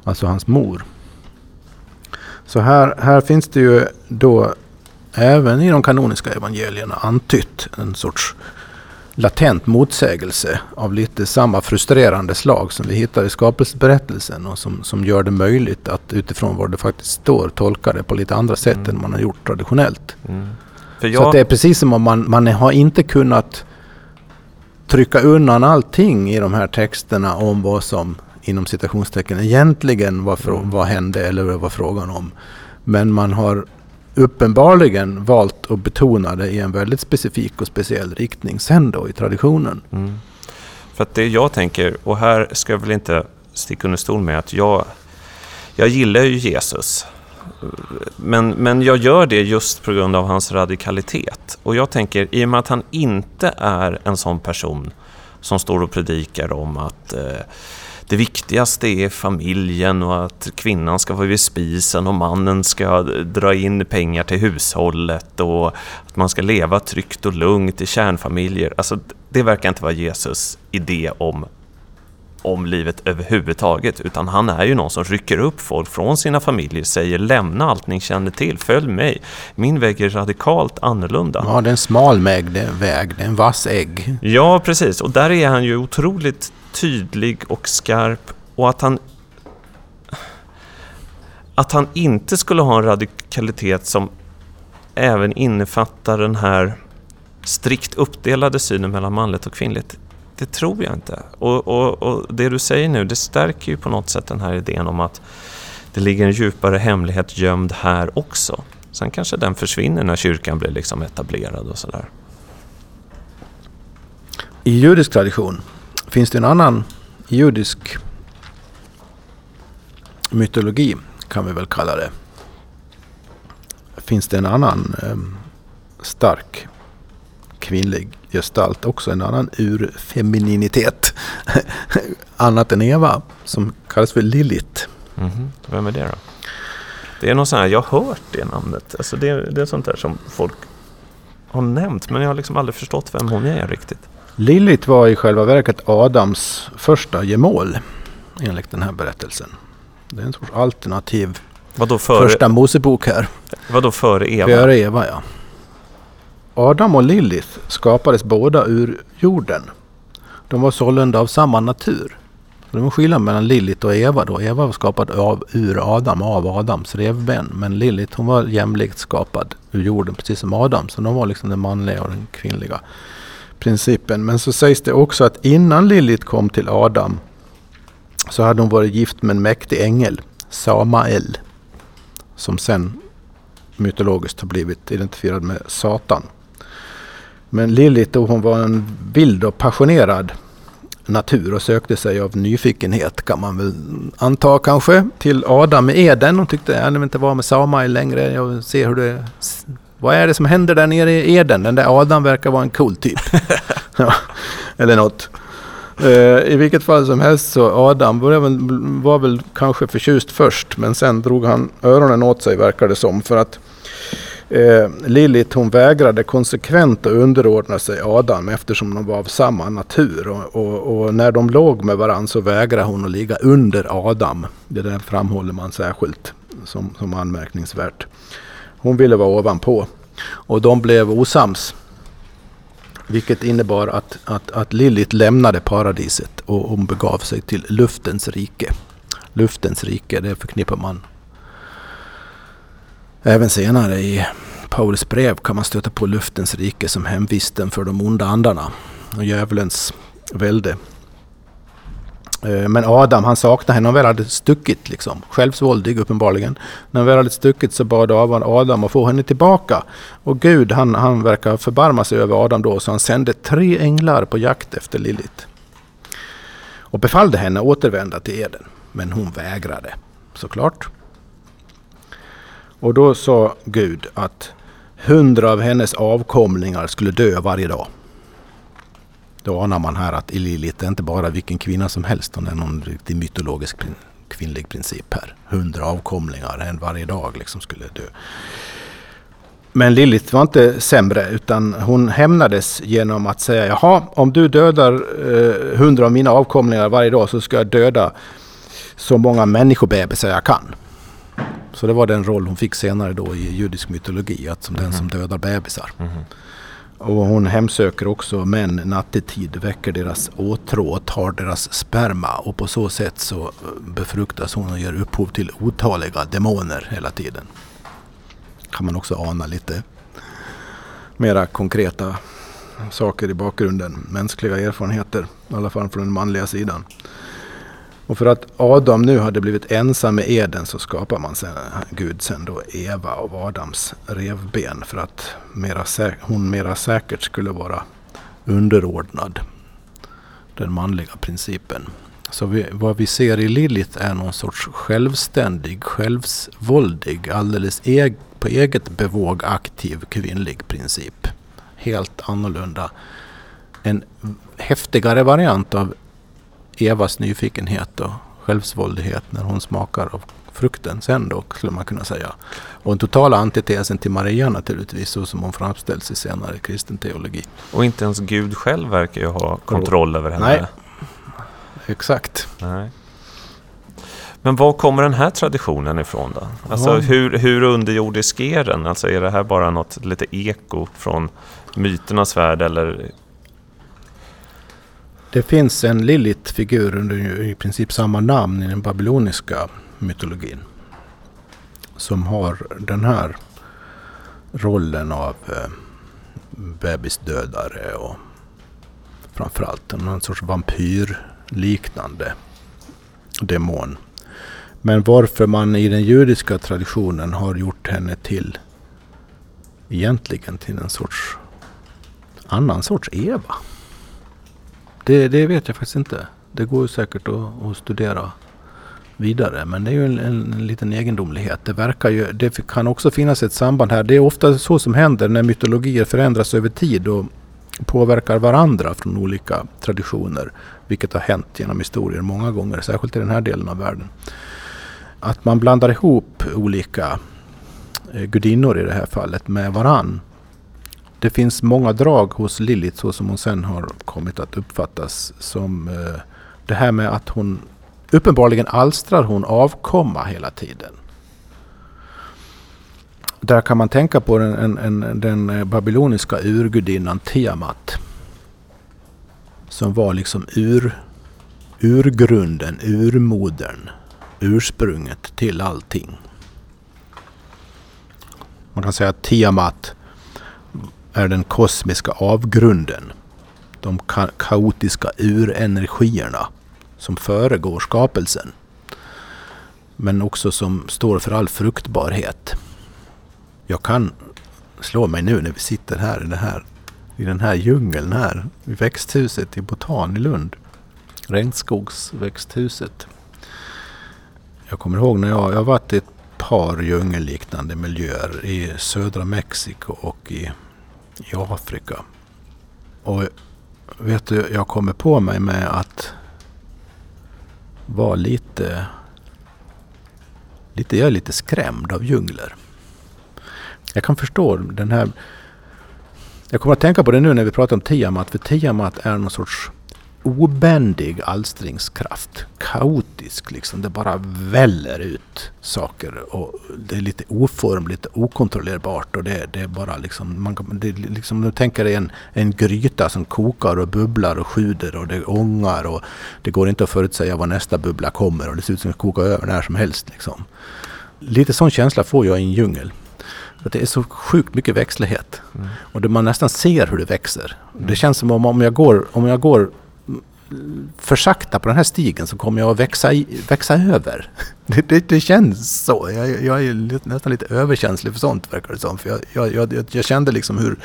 Alltså hans mor. Så här, här finns det ju då även i de kanoniska evangelierna antytt en sorts latent motsägelse av lite samma frustrerande slag som vi hittar i skapelseberättelsen och som, som gör det möjligt att utifrån vad det faktiskt står tolka det på lite andra sätt mm. än man har gjort traditionellt. Mm. Jag... Så det är precis som om man, man har inte kunnat trycka undan allting i de här texterna om vad som inom citationstecken egentligen var, mm. vad hände eller vad var frågan om. Men man har uppenbarligen valt att betona det i en väldigt specifik och speciell riktning sen då i traditionen. Mm. För att det jag tänker, och här ska jag väl inte sticka under stol med att jag, jag gillar ju Jesus. Men, men jag gör det just på grund av hans radikalitet. Och jag tänker, i och med att han inte är en sån person som står och predikar om att eh, det viktigaste är familjen och att kvinnan ska vara vid spisen och mannen ska dra in pengar till hushållet och att man ska leva tryggt och lugnt i kärnfamiljer. Alltså, det verkar inte vara Jesus idé om om livet överhuvudtaget, utan han är ju någon som rycker upp folk från sina familjer, säger lämna allt ni känner till, följ mig. Min väg är radikalt annorlunda. Ja, det är en smal väg, det är en, vass ägg. Ja, precis. Och där är han ju otroligt tydlig och skarp och att han att han inte skulle ha en radikalitet som även innefattar den här strikt uppdelade synen mellan manligt och kvinnligt. Det tror jag inte. Och, och, och, det du säger nu, det stärker ju på något sätt den här idén om att det ligger en djupare hemlighet gömd här också. Sen kanske den försvinner när kyrkan blir liksom etablerad och sådär. I judisk tradition finns det en annan judisk mytologi, kan vi väl kalla det. Finns det en annan eh, stark kvinnlig gestalt, också en annan urfemininitet, annat än Eva, som kallas för Lilith. Mm -hmm. Vem är det då? Det är något sånt här, jag har hört det namnet. Alltså det, det är sånt där som folk har nämnt, men jag har liksom aldrig förstått vem hon är riktigt. Lilith var i själva verket Adams första gemål, enligt den här berättelsen. Det är en sorts alternativ Vadå före, första Mosebok här. Vadå före Eva? Före Eva, ja. Adam och Lilith skapades båda ur jorden. De var sålunda av samma natur. Det var skillnad mellan Lilith och Eva då. Eva var skapad av, ur Adam, av Adams revben. Men Lilith hon var jämlikt skapad ur jorden, precis som Adam. Så de var liksom den manliga och den kvinnliga principen. Men så sägs det också att innan Lilith kom till Adam så hade hon varit gift med en mäktig ängel, Samael. Som sen mytologiskt har blivit identifierad med Satan. Men Lilith då hon var en vild och passionerad natur och sökte sig av nyfikenhet kan man väl anta kanske till Adam i Eden. Hon tyckte jag vill inte vara med Samael längre. Jag vill se hur det... Vad är det som händer där nere i Eden? Den där Adam verkar vara en cool typ. ja, eller något. Uh, I vilket fall som helst så Adam var väl kanske förtjust först men sen drog han öronen åt sig verkar det som. För att Eh, Lilith hon vägrade konsekvent att underordna sig Adam eftersom de var av samma natur. Och, och, och, när de låg med varandra så vägrade hon att ligga under Adam. Det där framhåller man särskilt som, som anmärkningsvärt. Hon ville vara ovanpå. Och de blev osams. Vilket innebar att, att, att Lilith lämnade paradiset och hon begav sig till luftens rike. Luftens rike, det förknippar man Även senare i Paulus brev kan man stöta på luftens rike som hemvisten för de onda andarna och djävulens välde. Eh, men Adam han saknade henne, han väl hade stuckit liksom. Självsvåldig uppenbarligen. När han väl hade stuckit så bad Adam att få henne tillbaka. Och Gud han, han verkar förbarma sig över Adam då så han sände tre änglar på jakt efter Lilith. Och befallde henne återvända till Eden. Men hon vägrade såklart. Och då sa Gud att hundra av hennes avkomlingar skulle dö varje dag. Då anar man här att Lilith är inte bara vilken kvinna som helst. Hon är någon riktig mytologisk kvinnlig princip här. Hundra avkomlingar, en varje dag liksom skulle dö. Men Lilith var inte sämre utan hon hämnades genom att säga jaha, om du dödar eh, hundra av mina avkomlingar varje dag så ska jag döda så många människobebisar jag kan. Så det var den roll hon fick senare då i judisk mytologi, att som mm. den som mhm. dödar bebisar. Mm. Och hon hemsöker också män nattetid, väcker deras åtrå och tar deras sperma. Och på så sätt så befruktas hon och ger upphov till otaliga demoner hela tiden. Kan man också ana lite mera konkreta saker i bakgrunden. Mänskliga erfarenheter, i alla fall från den manliga sidan. Och för att Adam nu hade blivit ensam med Eden så skapar man sen, Gud sen då Eva av Adams revben för att mera hon mera säkert skulle vara underordnad den manliga principen. Så vi, vad vi ser i Lilith är någon sorts självständig, självsvåldig, alldeles eg, på eget bevåg aktiv kvinnlig princip. Helt annorlunda. En häftigare variant av Evas nyfikenhet och självsvåldighet när hon smakar av frukten sen då, skulle man kunna säga. Och en totala antitesen till Maria naturligtvis, så som hon framställs i senare kristen teologi. Och inte ens Gud själv verkar ju ha kontroll över henne. Nej, exakt. Nej. Men var kommer den här traditionen ifrån då? Alltså ja. hur, hur underjordisk är den? Alltså är det här bara något lite eko från myternas värld eller det finns en Lilith-figur under i princip samma namn i den babyloniska mytologin. Som har den här rollen av eh, bebisdödare och framförallt någon sorts vampyrliknande demon. Men varför man i den judiska traditionen har gjort henne till egentligen till en sorts annan sorts Eva. Det, det vet jag faktiskt inte. Det går säkert att, att studera vidare. Men det är ju en, en, en, liten egendomlighet. Det, verkar ju, det kan också finnas ett samband här. Det är ofta så som händer när mytologier förändras över tid och påverkar varandra från olika traditioner. Vilket har hänt genom historien många gånger, särskilt i den här delen av världen. Att man blandar ihop olika eh, gudinnor i det här fallet med varann det finns många drag hos Lilith så som hon sen har kommit att uppfattas som eh, det här med att hon uppenbarligen alstrar hon avkomma hela tiden. Där kan man tänka på den, en, en, den eh, babyloniska urgudinnan Tiamat. Som var liksom ur, urgrunden, urmodern, ursprunget till allting. Man kan säga att Tiamat är den kosmiska avgrunden. De ka kaotiska urenergierna som föregår skapelsen. Men också som står för all fruktbarhet. Jag kan slå mig nu när vi sitter här i, det här, i den här djungeln här. I växthuset i Botan i Lund. Regnskogsväxthuset. Jag kommer ihåg när jag, jag har varit i ett par djungelliknande miljöer i södra Mexiko och i i Afrika. Och vet du, jag kommer på mig med att vara lite... lite jag är lite skrämd av djungler. Jag kan förstå den här... Jag kommer att tänka på det nu när vi pratar om Tiamat. För Tiamat är någon sorts obändig alstringskraft. Kaotisk liksom. Det bara väller ut saker. Och det är lite oformligt, okontrollerbart. Och det, det är bara liksom... Man, det är liksom du tänker dig en, en gryta som kokar och bubblar och sjuder och det ångar. Och det går inte att förutsäga var nästa bubbla kommer. Och det ser ut som att koka över när som helst. Liksom. Lite sån känsla får jag i en djungel. Att det är så sjukt mycket växtlighet. Mm. Och det man nästan ser hur det växer. Mm. Det känns som om, om, jag går, om jag går för sakta på den här stigen så kommer jag att växa, i, växa över. Det, det, det känns så. Jag, jag, är nästan lite överkänslig för sånt verkar det som. För jag, jag, jag, kände liksom hur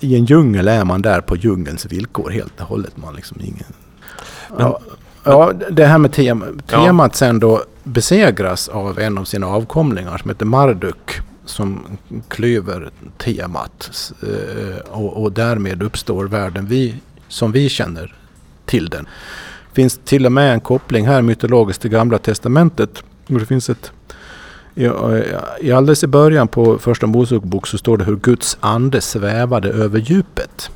i en djungel är man där på djungelns villkor helt och hållet. Man liksom ingen... Ja, ja, det här med tema, temat ja. sen då besegras av en av sina avkomlingar som heter Marduk som klyver temat eh, och, och därmed uppstår världen vi, som vi känner till den. Det finns till och med en koppling här mytologiskt till Gamla Testamentet. Det finns ett i, alldeles i början på första Mosebok så står det hur Guds ande svävade över djupet.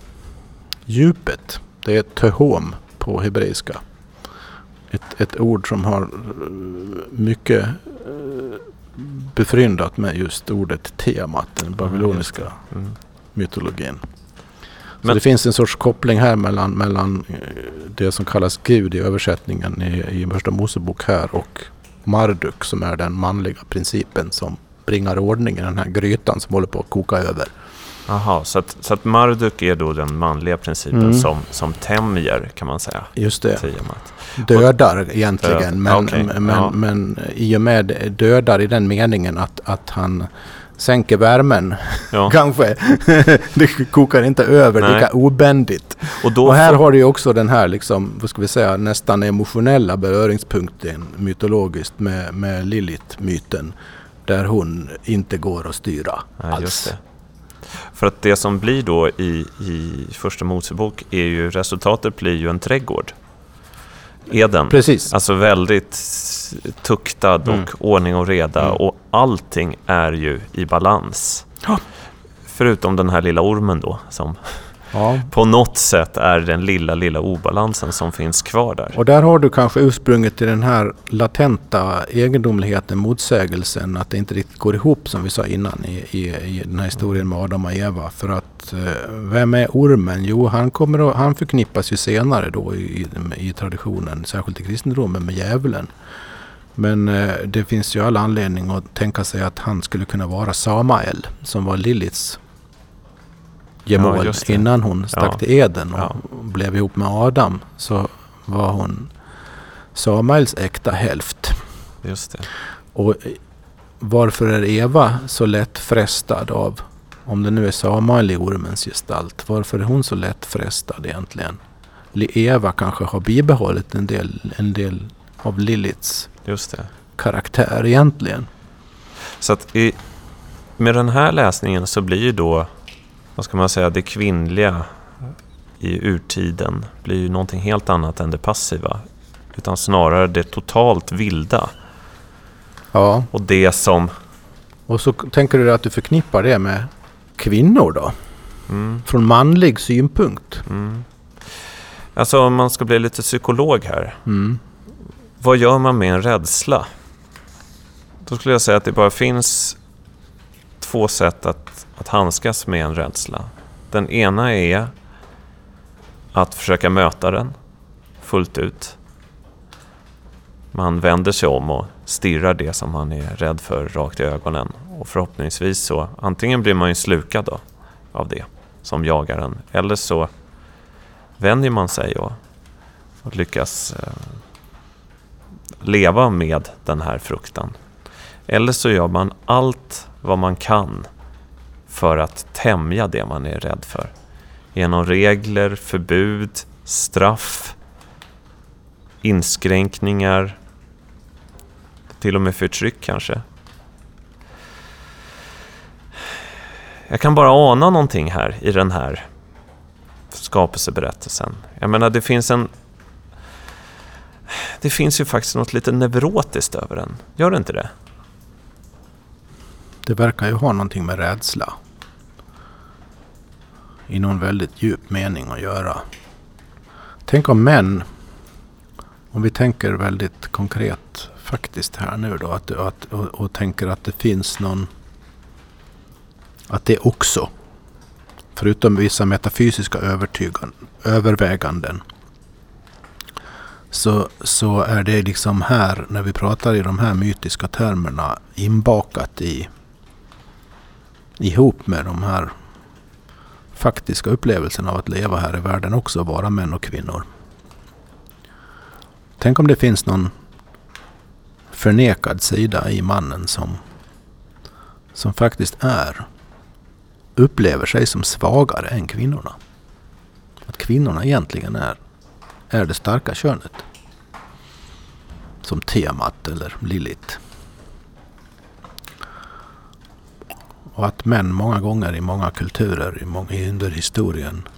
Djupet, det är tehom på hebreiska. Ett, ett ord som har mycket eh, befryndat med just ordet temat, den babyloniska mm. mytologin. Men, det finns en sorts koppling här mellan, mellan eh, det som kallas Gud i översättningen i, i Första Mosebok här och Marduk som är den manliga principen som bringar ordning i den här grytan som håller på att koka över. Jaha, så att, så att Marduk är då den manliga principen Mm. som, som tämjer, kan man säga, Just det. Tiamat. Dödar egentligen. Död, Men, okej, men, ja. men i och med dödar i den meningen att, att han sänker värmen. Ja. Kanske. det kokar inte över Nej. lika obändigt. Och, Och här har du ju också den här liksom, vad ska vi säga, nästan emotionella beröringspunkten mytologiskt med, med Lilith-myten. Där hon inte går att styra Nej, alls. För att det som blir då i, i första Mosebok är ju, resultatet blir ju en trädgård. Eden. Precis. Alltså väldigt tuktad och Mm. ordning och reda Mm. och allting är ju i balans. Ja. Förutom den här lilla ormen då, som Ja. på något sätt är den lilla, lilla obalansen som finns kvar där. Och där har du kanske ursprunget till den här latenta egendomligheten, motsägelsen, att det inte riktigt går ihop som vi sa innan i, i, i den här historien med Adam och Eva. För att eh, vem är ormen? Jo, han, kommer att, han förknippas ju senare då i, i, traditionen, särskilt i kristendomen, med djävulen. Men eh, det finns ju all anledning att tänka sig att han skulle kunna vara Samael, som var Liliths gemål det. innan hon stack Ja. till Eden och Ja. blev ihop med Adam. Så var hon Samuels äkta hälft. Just det. Och varför är Eva så lätt frestad av, om det nu är Samuel i ormens gestalt, varför är hon så lätt frestad egentligen? Li- Eva kanske har bibehållit en del, en del av Liliths Just det. karaktär egentligen. Så att i, med den här läsningen så blir ju då, vad ska man säga, det kvinnliga i urtiden blir ju någonting helt annat än det passiva. Utan snarare det totalt vilda. Ja, Och det som... och så tänker du att du förknippar det med kvinnor då? Mm, Från manlig synpunkt? mm. Alltså om man ska bli lite psykolog här. Mm. Vad gör man med en rädsla? Då skulle jag säga att det bara finns två sätt att, att handskas med en rädsla. Den ena är att försöka möta den fullt ut. Man vänder sig om och stirrar det som man är rädd för rakt i ögonen. Och förhoppningsvis så, antingen blir man ju slukad då, av det som jagar en. Eller så vänjer man sig och, och lyckas eh, leva med den här fruktan. Eller så gör man allt vad man kan för att tämja det man är rädd för. Genom regler, förbud, straff, inskränkningar, till och med förtryck kanske. Jag kan bara ana någonting här i den här skapelseberättelsen. Jag menar, det finns en det finns ju faktiskt något lite neurotiskt över den. Gör det inte det? Det verkar ju ha någonting med rädsla. I någon väldigt djup mening att göra. Tänk om män, om vi tänker väldigt konkret faktiskt här nu då, att, att, och, och tänker att det finns någon, att det också, förutom vissa metafysiska överväganden, så, så är det liksom här, när vi pratar i de här mytiska termerna, inbakat i ihop med de här faktiska upplevelserna av att leva här i världen också, vara män och kvinnor. Tänk om det finns någon förnekad sida i mannen som, som faktiskt är, upplever sig som svagare än kvinnorna. Att kvinnorna egentligen är, är det starka könet. Som temat eller Lilith. Och att män många gånger i många kulturer i många, under historien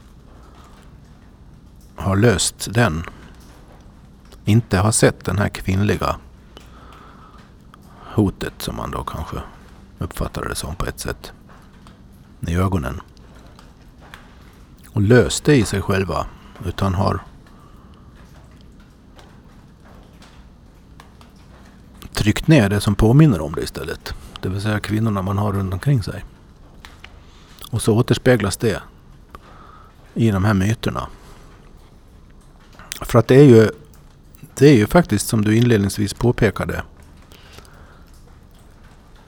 har löst den. Inte har sett den här kvinnliga hotet som man då kanske uppfattar det som på ett sätt. I ögonen. Och löst det i sig själva. Utan har tryckt ner det som påminner om det istället. Det vill säga kvinnorna man har runt omkring sig. Och så återspeglas det i de här myterna. För att det är ju, det är ju faktiskt som du inledningsvis påpekade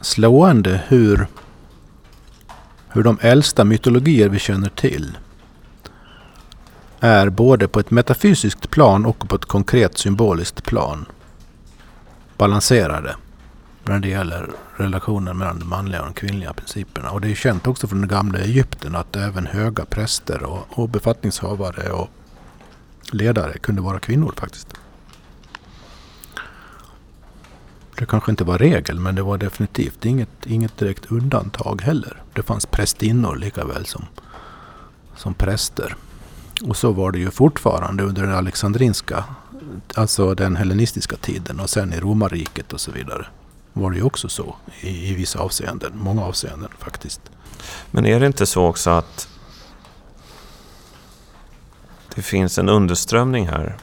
slående hur, hur de äldsta mytologier vi känner till är både på ett metafysiskt plan och på ett konkret symboliskt plan balanserade när det gäller relationen mellan de manliga och de kvinnliga principerna. Och det är känt också från det gamla Egypten att även höga präster och, och befattningshavare och ledare kunde vara kvinnor faktiskt. Det kanske inte var regel, men det var definitivt inget, inget direkt undantag heller. Det fanns prästinnor lika väl som, som präster. Och så var det ju fortfarande under den alexandrinska, alltså den hellenistiska tiden och sen i romarriket och så vidare. Var det ju också så i, i vissa avseenden, många avseenden faktiskt. Men är det inte så också att det finns en underströmning här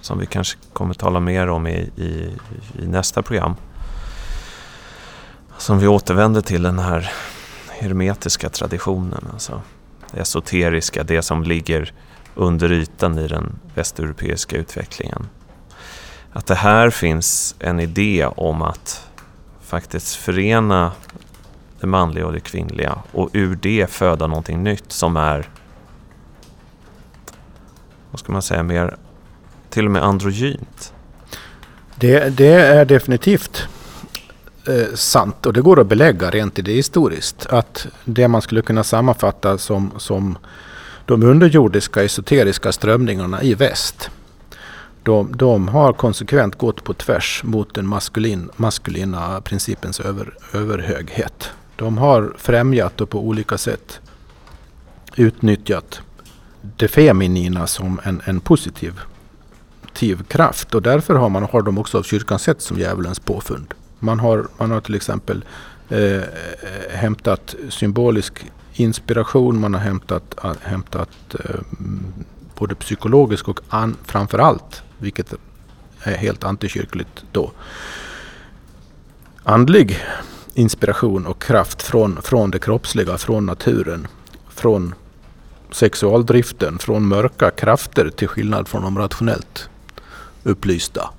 som vi kanske kommer tala mer om i, i, i nästa program. Som vi återvänder till den här hermetiska traditionen. Alltså det esoteriska, det som ligger under ytan i den västeuropeiska utvecklingen. Att det här finns en idé om att faktiskt förena det manliga och det kvinnliga och ur det föda någonting nytt som är, vad ska man säga, mer till och med androgynt. Det, det är definitivt eh, sant och det går att belägga rent idéhistoriskt. Att det man skulle kunna sammanfatta som, som de underjordiska esoteriska strömningarna i väst. De, de har konsekvent gått på tvärs mot den maskulin, maskulina principens över, överhöghet. De har främjat och på olika sätt utnyttjat det feminina som en, en positiv kraft och därför har, man, har de också av kyrkan sett som djävulens påfund. Man har, man har till exempel eh, hämtat symbolisk inspiration, man har hämtat, hämtat eh, både psykologisk och an, framförallt, vilket är helt antikyrkligt då, andlig inspiration och kraft från, från det kroppsliga, från naturen, från sexualdriften, från mörka krafter till skillnad från de rationellt upplysta.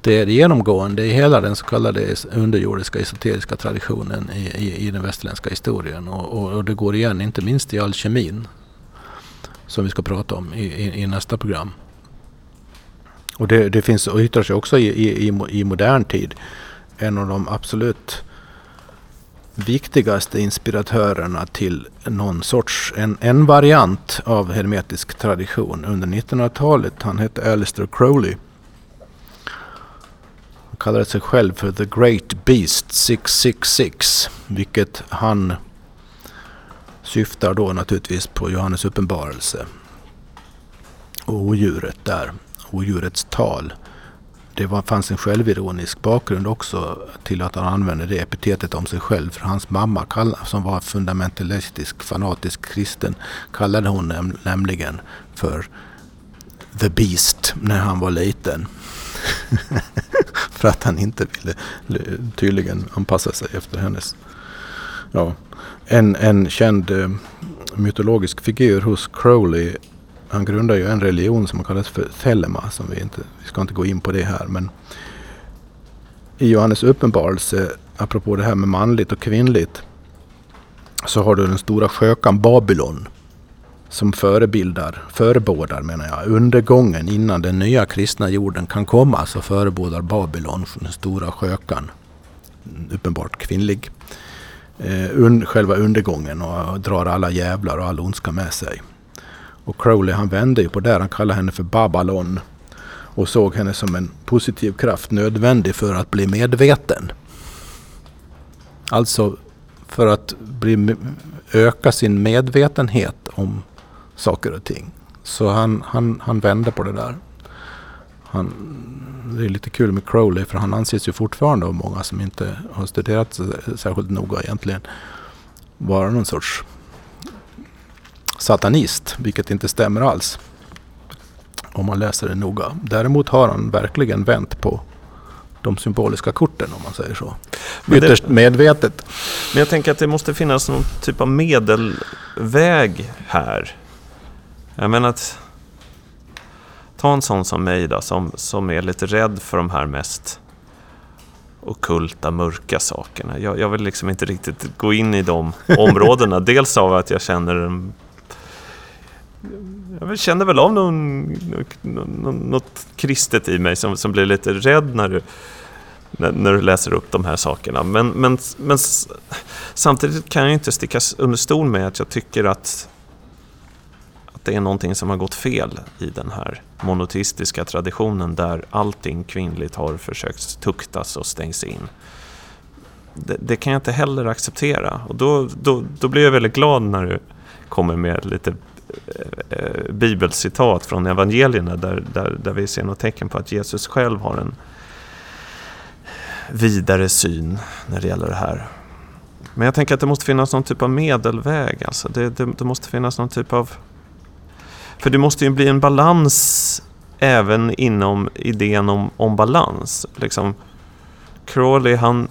Det är genomgående i hela den så kallade underjordiska esoteriska traditionen i, i, i den västerländska historien. Och, och, och, det går igen inte minst i alkemin. Som vi ska prata om i, i, i nästa program. Och det, det finns och yttrar sig också i, i, i modern tid. En av de absolut viktigaste inspiratörerna till någon sorts, en, en variant av hermetisk tradition under 1900-talet. Han hette Alistair Crowley Han kallade sig själv för The Great Beast 666. Vilket han syftar då naturligtvis på Johannes uppenbarelse. Och odjuret där. Odjurets tal. Det var, fanns en självironisk bakgrund också till att han använde det epitetet om sig själv. För hans mamma som var fundamentalistisk, fanatisk kristen kallade hon näm nämligen för The Beast när han var liten. för att han inte ville tydligen anpassa sig efter hennes. Ja, en, en känd eh, mytologisk figur hos Crowley. Han grundar ju en religion som kallas för Thelema. Som vi, inte, vi ska inte gå in på det här. Men i Johannes uppenbarelse, apropå det här med manligt och kvinnligt. Så har du den stora skökan Babylon som förebildar, förebådar menar jag, undergången innan den nya kristna jorden kan komma så förebådar Babylon, den stora skökan, uppenbart kvinnlig, eh, un, själva undergången och drar alla jävlar och all ondska med sig. Och Crowley han vände ju på det, han kallade henne för Babylon och såg henne som en positiv kraft nödvändig för att bli medveten. Alltså för att bli, öka sin medvetenhet om saker och ting. Så han, han, han vände på det där. Han, det är lite kul med Crowley för han anses ju fortfarande av många som inte har studerat särskilt noga egentligen vara någon sorts satanist, vilket inte stämmer alls. Om man läser det noga. Däremot har han verkligen vänt på de symboliska korten om man säger så. Ytterst det, medvetet. Men jag tänker att det måste finnas någon typ av medelväg här. Jag menar att ta en sån som mig då, som, som är lite rädd för de här mest okulta, mörka sakerna. Jag, jag, vill liksom inte riktigt gå in i de områdena. Dels av att jag känner en... Jag känner väl av någon, någon, något kristet i mig som, som blir lite rädd när du, när, när, du läser upp de här sakerna. Men, men, men samtidigt kan jag inte sticka under stol med att jag tycker att det är någonting som har gått fel i den här monoteistiska traditionen där allting kvinnligt har försökt tuktas och stängs in. Det, det, kan jag inte heller acceptera och då, då, då blir jag väldigt glad när du kommer med lite Eh, bibelcitat från evangelierna där, där, där vi ser något tecken på att Jesus själv har en vidare syn när det gäller det här. Men jag tänker att det måste finnas någon typ av medelväg. Alltså det, det, det måste finnas någon typ av för det måste ju bli en balans även inom idén om, om balans. Liksom, Crawley, han...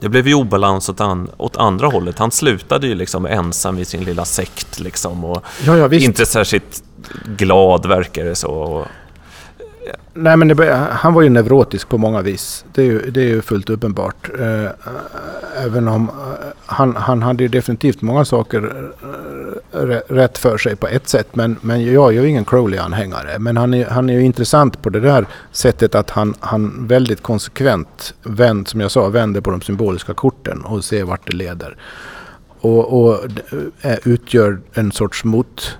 Det blev ju obalans åt, an, åt andra hållet. Han slutade ju liksom ensam i sin lilla sekt liksom och ja, ja, inte särskilt glad verkar det så. Nej, men det, han var ju neurotisk på många vis. Det är ju, det är ju fullt uppenbart. Eh, även om eh, han, han hade ju definitivt många saker eh, rätt för sig på ett sätt. Men, men jag är ju ingen Crowley-anhängare. Men han är, han är ju intressant på det där sättet att han, han väldigt konsekvent, vänd, som jag sa, vänder på de symboliska korten och ser vart det leder. Och, och eh, utgör en sorts mot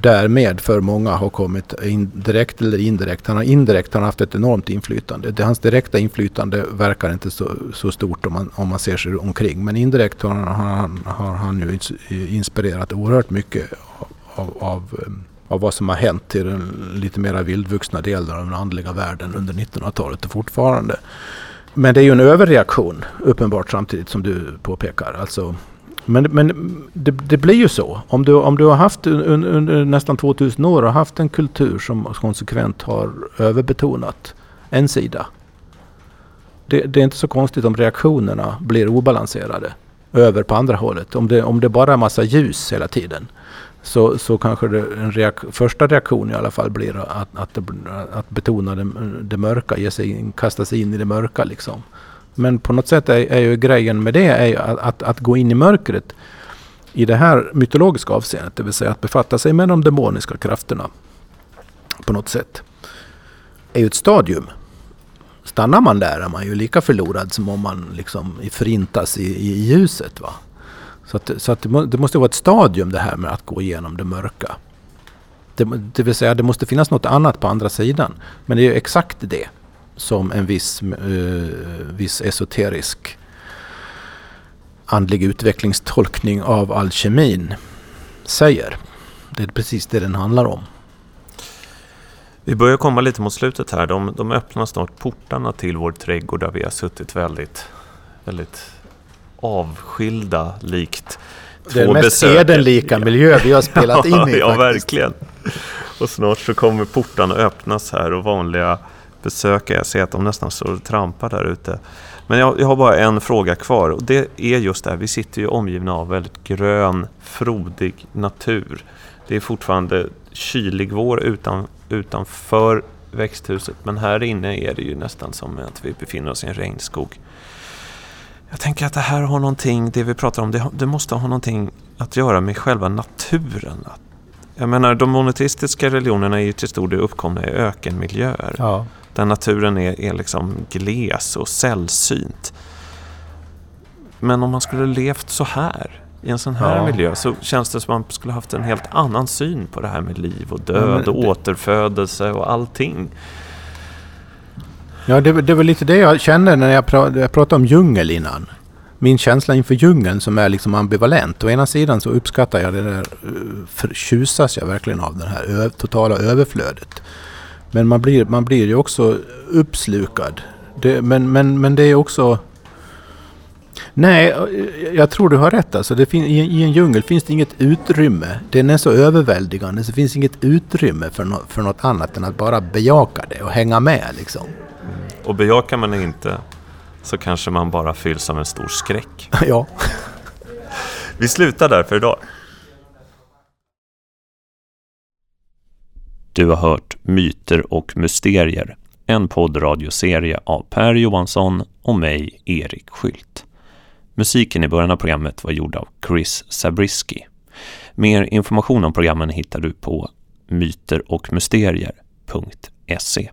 därmed för många har kommit in, direkt eller indirekt. Han har indirekt han har haft ett enormt inflytande. Det, hans direkta inflytande verkar inte så, så stort om man, om man ser sig omkring. Men indirekt har han, han, har han ju inspirerat oerhört mycket av, av, av vad som har hänt till den lite mera vildvuxna delen av den andliga världen under 1900-talet och fortfarande. Men det är ju en överreaktion uppenbart samtidigt som du påpekar. Alltså men, men det, det, blir ju så. Om du, om du har haft under, nästan 2000 år och haft en kultur som konsekvent har överbetonat en sida. Det, det, är inte så konstigt om reaktionerna blir obalanserade över på andra hållet. Om det, om det bara är massa ljus hela tiden så, så kanske det, en reak första reaktion i alla fall blir att, att, att betona det, det mörka, ge sig in, kasta sig in i det mörka liksom. Men på något sätt är, är ju grejen med det är att, att, att, gå in i mörkret i det här mytologiska avseendet. Det vill säga att befatta sig med de demoniska krafterna på något sätt. är ju ett stadium. Stannar man där är man ju lika förlorad som om man liksom förintas i, i ljuset. Va? Så, att, så att det, det, måste vara ett stadium det här med att gå igenom det mörka. Det, det vill säga det måste finnas något annat på andra sidan. Men det är ju exakt det som en viss, uh, viss esoterisk andlig utvecklingstolkning av alkemin säger. Det är precis det den handlar om. Vi börjar komma lite mot slutet här. De, de öppnar snart portarna till vår trädgård där vi har suttit väldigt, väldigt avskilda likt två Den mest edenlika miljö vi har spelat in i. ja, verkligen. Och snart så kommer portarna öppnas här och vanliga besöka. Jag ser att de nästan står och trampar där ute. Men jag, jag, har bara en fråga kvar och det är just det här. Vi sitter ju omgivna av väldigt grön, frodig natur. Det är fortfarande kylig vår utan, utanför växthuset men här inne är det ju nästan som att vi befinner oss i en regnskog. Jag tänker att det här har någonting, det vi pratar om, det, det måste ha någonting att göra med själva naturen. Jag menar, de monoteistiska religionerna är ju till stor del uppkomna i ökenmiljöer. Ja. Där naturen är, är liksom gles och sällsynt. Men om man skulle levt så här i en sån här ja. miljö så känns det som att man skulle haft en helt annan syn på det här med liv och död ja, och det... återfödelse och allting. Ja, det, det var lite det jag kände när jag, pra, jag pratade om djungel innan. Min känsla inför djungeln som är liksom ambivalent. Å ena sidan så uppskattar jag det där, eh, förtjusas jag verkligen av det här totala överflödet. Men man blir, man blir ju också uppslukad. Det, men, men, men det är också... Nej, eh, jag tror du har rätt. Alltså det fin, i, I en djungel finns det inget utrymme. Den är så överväldigande så det finns inget utrymme för, no, för något annat än att bara bejaka det och hänga med. Liksom. Mm. Och bejakar man det inte så kanske man bara fylls av en stor skräck. ja. Vi slutar där för idag. Du har hört Myter och mysterier, en poddradioserie av Per Johansson och mig, Erik Skylt. Musiken i början av programmet var gjord av Chris Zabriskie. Mer information om programmen hittar du på myterochmysterier.se